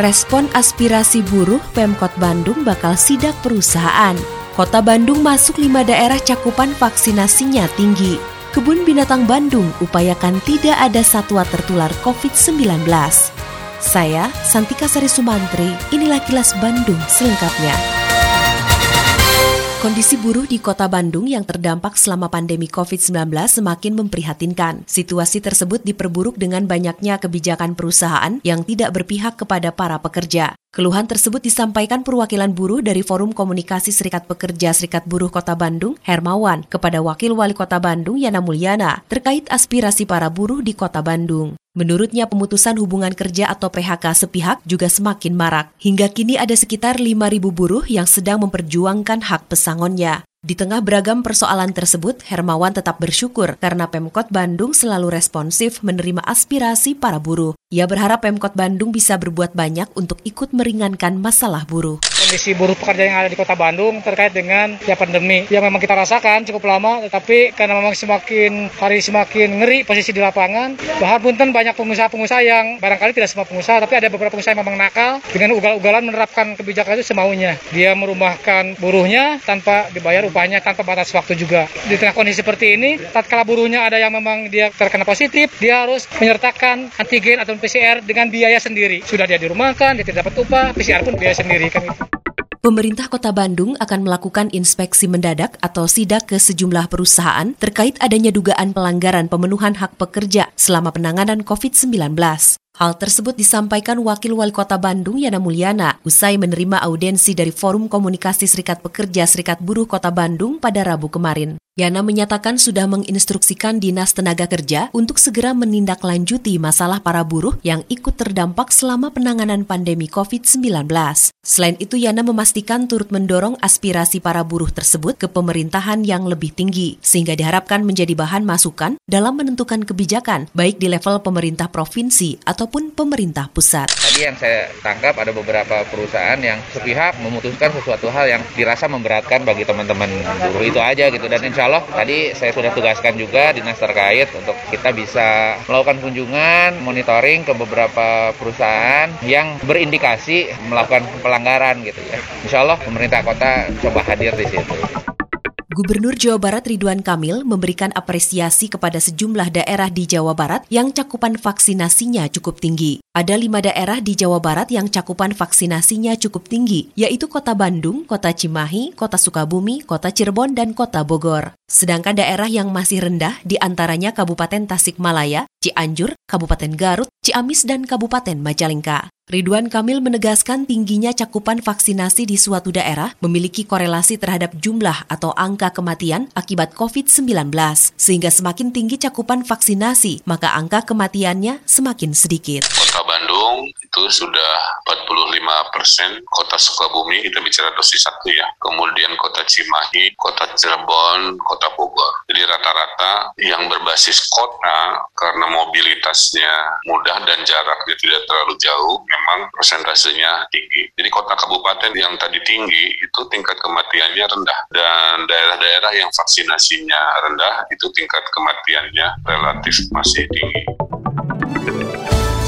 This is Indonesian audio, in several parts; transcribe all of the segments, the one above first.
Respon aspirasi buruh Pemkot Bandung bakal sidak perusahaan. Kota Bandung masuk lima daerah cakupan vaksinasinya tinggi. Kebun Binatang Bandung upayakan tidak ada satwa tertular COVID-19. Saya, Santika Sari Sumantri, inilah kilas Bandung selengkapnya. Kondisi buruh di kota Bandung yang terdampak selama pandemi COVID-19 semakin memprihatinkan. Situasi tersebut diperburuk dengan banyaknya kebijakan perusahaan yang tidak berpihak kepada para pekerja. Keluhan tersebut disampaikan perwakilan buruh dari Forum Komunikasi Serikat Pekerja Serikat Buruh Kota Bandung, Hermawan, kepada Wakil Wali Kota Bandung, Yana Mulyana, terkait aspirasi para buruh di Kota Bandung. Menurutnya pemutusan hubungan kerja atau PHK sepihak juga semakin marak. Hingga kini ada sekitar 5.000 buruh yang sedang memperjuangkan hak pesangonnya. Di tengah beragam persoalan tersebut, Hermawan tetap bersyukur karena Pemkot Bandung selalu responsif menerima aspirasi para buruh. Ia berharap Pemkot Bandung bisa berbuat banyak untuk ikut meringankan masalah buruh kondisi buruh pekerja yang ada di kota Bandung terkait dengan ya pandemi. Yang memang kita rasakan cukup lama tetapi karena memang semakin hari semakin ngeri posisi di lapangan bahkan punten banyak pengusaha-pengusaha yang barangkali tidak semua pengusaha tapi ada beberapa pengusaha yang memang nakal dengan ugal-ugalan menerapkan kebijakan itu semaunya. Dia merumahkan buruhnya tanpa dibayar upahnya tanpa batas waktu juga. Di tengah kondisi seperti ini tatkala buruhnya ada yang memang dia terkena positif dia harus menyertakan antigen atau PCR dengan biaya sendiri. Sudah dia dirumahkan dia tidak dapat upah PCR pun biaya sendiri kan itu Pemerintah Kota Bandung akan melakukan inspeksi mendadak atau sidak ke sejumlah perusahaan terkait adanya dugaan pelanggaran pemenuhan hak pekerja selama penanganan COVID-19. Hal tersebut disampaikan Wakil Wali Kota Bandung Yana Mulyana usai menerima audensi dari Forum Komunikasi Serikat Pekerja Serikat Buruh Kota Bandung pada Rabu kemarin. Yana menyatakan sudah menginstruksikan Dinas Tenaga Kerja untuk segera menindaklanjuti masalah para buruh yang ikut terdampak selama penanganan pandemi COVID-19. Selain itu, Yana memastikan turut mendorong aspirasi para buruh tersebut ke pemerintahan yang lebih tinggi, sehingga diharapkan menjadi bahan masukan dalam menentukan kebijakan, baik di level pemerintah provinsi atau maupun pemerintah pusat. Tadi yang saya tangkap ada beberapa perusahaan yang sepihak memutuskan sesuatu hal yang dirasa memberatkan bagi teman-teman buruh itu aja gitu dan insya Allah tadi saya sudah tugaskan juga dinas terkait untuk kita bisa melakukan kunjungan monitoring ke beberapa perusahaan yang berindikasi melakukan pelanggaran gitu ya. Insya Allah pemerintah kota coba hadir di situ. Gubernur Jawa Barat Ridwan Kamil memberikan apresiasi kepada sejumlah daerah di Jawa Barat yang cakupan vaksinasinya cukup tinggi. Ada lima daerah di Jawa Barat yang cakupan vaksinasinya cukup tinggi, yaitu Kota Bandung, Kota Cimahi, Kota Sukabumi, Kota Cirebon, dan Kota Bogor. Sedangkan daerah yang masih rendah di antaranya Kabupaten Tasikmalaya, Cianjur, Kabupaten Garut, Ciamis, dan Kabupaten Majalengka. Ridwan Kamil menegaskan tingginya cakupan vaksinasi di suatu daerah memiliki korelasi terhadap jumlah atau angka kematian akibat COVID-19. Sehingga semakin tinggi cakupan vaksinasi, maka angka kematiannya semakin sedikit. Itu sudah 45 persen, kota Sukabumi kita bicara dosis satu ya, kemudian kota Cimahi, kota Cirebon, kota Bogor. Jadi rata-rata yang berbasis kota karena mobilitasnya mudah dan jaraknya tidak terlalu jauh, memang persentasenya tinggi. Jadi kota kabupaten yang tadi tinggi itu tingkat kematiannya rendah dan daerah-daerah yang vaksinasinya rendah itu tingkat kematiannya relatif masih tinggi.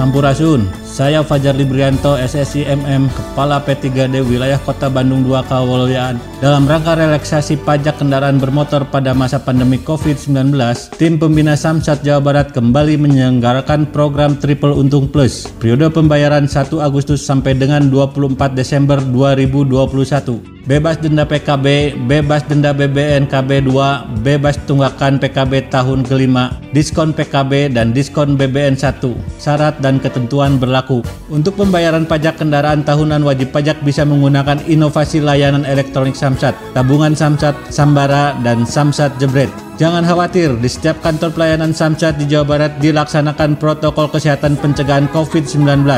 Sampurasun. Saya Fajar Librianto, SSI MM, Kepala P3D Wilayah Kota Bandung 2 Kawolyaan. Dalam rangka relaksasi pajak kendaraan bermotor pada masa pandemi COVID-19, tim pembina Samsat Jawa Barat kembali menyelenggarakan program Triple Untung Plus. Periode pembayaran 1 Agustus sampai dengan 24 Desember 2021 bebas denda PKB, bebas denda BBN KB2, bebas tunggakan PKB tahun kelima, diskon PKB dan diskon BBN 1. Syarat dan ketentuan berlaku. Untuk pembayaran pajak kendaraan tahunan wajib pajak bisa menggunakan inovasi layanan elektronik Samsat, tabungan Samsat, Sambara, dan Samsat Jebret. Jangan khawatir, di setiap kantor pelayanan Samsat di Jawa Barat dilaksanakan protokol kesehatan pencegahan COVID-19.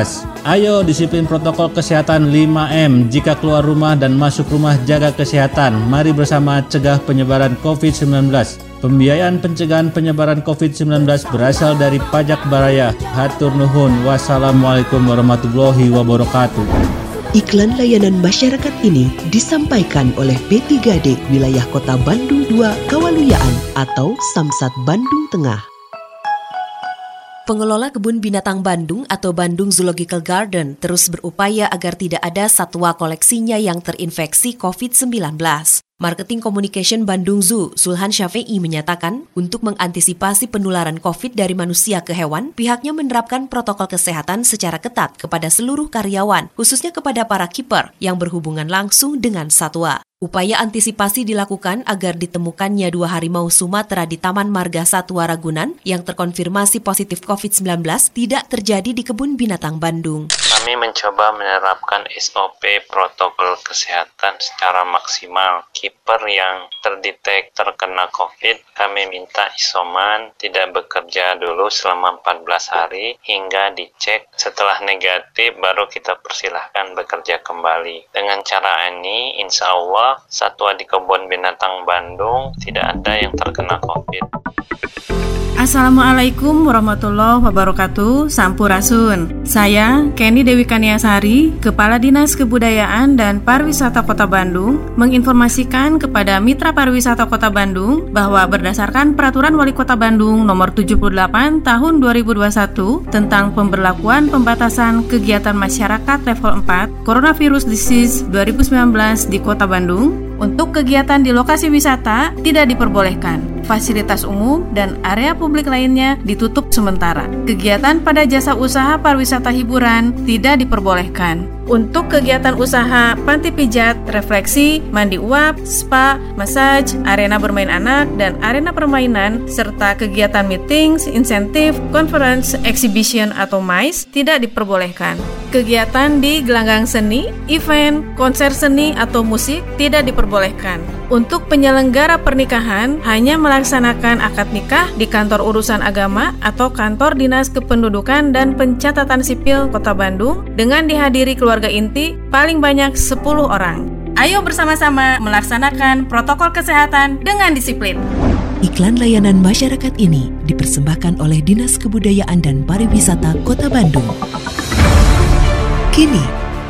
Ayo disiplin protokol kesehatan 5M. Jika keluar rumah dan masuk rumah jaga kesehatan. Mari bersama cegah penyebaran COVID-19. Pembiayaan pencegahan penyebaran COVID-19 berasal dari pajak baraya. Hatur nuhun. Wassalamualaikum warahmatullahi wabarakatuh. Iklan layanan masyarakat ini disampaikan oleh P3D Wilayah Kota Bandung 2 Kawaluyaan atau Samsat Bandung Tengah. Pengelola Kebun Binatang Bandung atau Bandung Zoological Garden terus berupaya agar tidak ada satwa koleksinya yang terinfeksi COVID-19. Marketing Communication Bandung Zoo, Sulhan Syafi'i menyatakan, untuk mengantisipasi penularan COVID dari manusia ke hewan, pihaknya menerapkan protokol kesehatan secara ketat kepada seluruh karyawan, khususnya kepada para kiper yang berhubungan langsung dengan satwa. Upaya antisipasi dilakukan agar ditemukannya dua harimau Sumatera di Taman Marga Satwa Ragunan yang terkonfirmasi positif COVID-19 tidak terjadi di kebun binatang Bandung. Kami mencoba menerapkan SOP protokol kesehatan secara maksimal. Kiper yang terdetek terkena COVID, kami minta isoman tidak bekerja dulu selama 14 hari hingga dicek. Setelah negatif baru kita persilahkan bekerja kembali. Dengan cara ini, insya Allah satwa di kebun binatang Bandung tidak ada yang terkena COVID. Assalamualaikum warahmatullahi wabarakatuh. Sampurasun. Saya Kenny Dewi Kaniasari Kepala Dinas Kebudayaan dan Pariwisata Kota Bandung Menginformasikan kepada Mitra Pariwisata Kota Bandung Bahwa berdasarkan Peraturan Wali Kota Bandung Nomor 78 Tahun 2021 Tentang pemberlakuan pembatasan kegiatan masyarakat level 4 Coronavirus Disease 2019 di Kota Bandung Untuk kegiatan di lokasi wisata tidak diperbolehkan Fasilitas umum dan area publik lainnya ditutup sementara. Kegiatan pada jasa usaha pariwisata hiburan tidak diperbolehkan. Untuk kegiatan usaha panti pijat, refleksi, mandi uap, spa, massage, arena bermain anak, dan arena permainan, serta kegiatan meetings, insentif, conference, exhibition, atau MICE tidak diperbolehkan. Kegiatan di gelanggang seni, event, konser seni, atau musik tidak diperbolehkan. Untuk penyelenggara pernikahan, hanya melaksanakan akad nikah di kantor urusan agama atau kantor dinas kependudukan dan pencatatan sipil Kota Bandung dengan dihadiri keluarga inti paling banyak 10 orang. Ayo bersama-sama melaksanakan protokol kesehatan dengan disiplin. Iklan layanan masyarakat ini dipersembahkan oleh Dinas Kebudayaan dan Pariwisata Kota Bandung. Kini,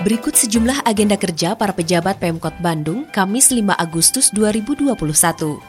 Berikut sejumlah agenda kerja para pejabat Pemkot Bandung Kamis 5 Agustus 2021.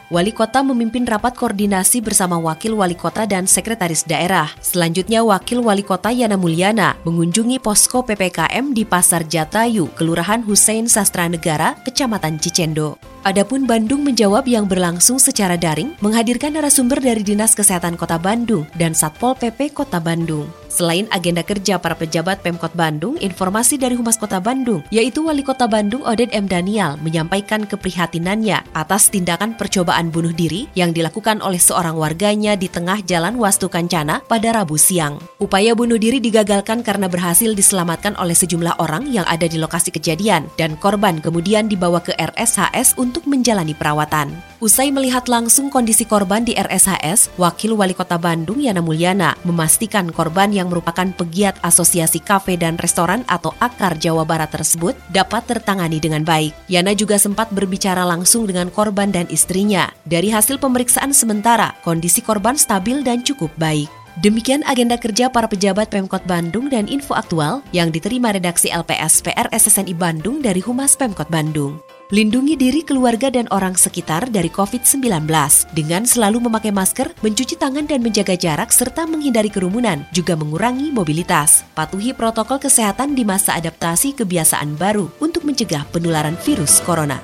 Wali Kota memimpin rapat koordinasi bersama Wakil Wali Kota dan Sekretaris Daerah. Selanjutnya Wakil Wali Kota Yana Mulyana mengunjungi posko PPKM di Pasar Jatayu, Kelurahan Hussein Sastra Negara, Kecamatan Cicendo. Adapun Bandung menjawab yang berlangsung secara daring menghadirkan narasumber dari Dinas Kesehatan Kota Bandung dan Satpol PP Kota Bandung. Selain agenda kerja para pejabat Pemkot Bandung, informasi dari Humas Kota Bandung, yaitu Wali Kota Bandung Oded M. Daniel menyampaikan keprihatinannya atas tindakan percobaan bunuh diri yang dilakukan oleh seorang warganya di tengah jalan Wastu Kancana pada Rabu siang. Upaya bunuh diri digagalkan karena berhasil diselamatkan oleh sejumlah orang yang ada di lokasi kejadian dan korban kemudian dibawa ke RSHS untuk menjalani perawatan. Usai melihat langsung kondisi korban di RSHS, Wakil Wali Kota Bandung Yana Mulyana memastikan korban yang merupakan pegiat Asosiasi Kafe dan Restoran atau AKAR Jawa Barat tersebut dapat tertangani dengan baik. Yana juga sempat berbicara langsung dengan korban dan istrinya. Dari hasil pemeriksaan sementara, kondisi korban stabil dan cukup baik. Demikian agenda kerja para pejabat Pemkot Bandung dan info aktual yang diterima redaksi LPS PR SSNI Bandung dari Humas Pemkot Bandung. Lindungi diri keluarga dan orang sekitar dari COVID-19 dengan selalu memakai masker, mencuci tangan dan menjaga jarak serta menghindari kerumunan, juga mengurangi mobilitas. Patuhi protokol kesehatan di masa adaptasi kebiasaan baru untuk mencegah penularan virus corona.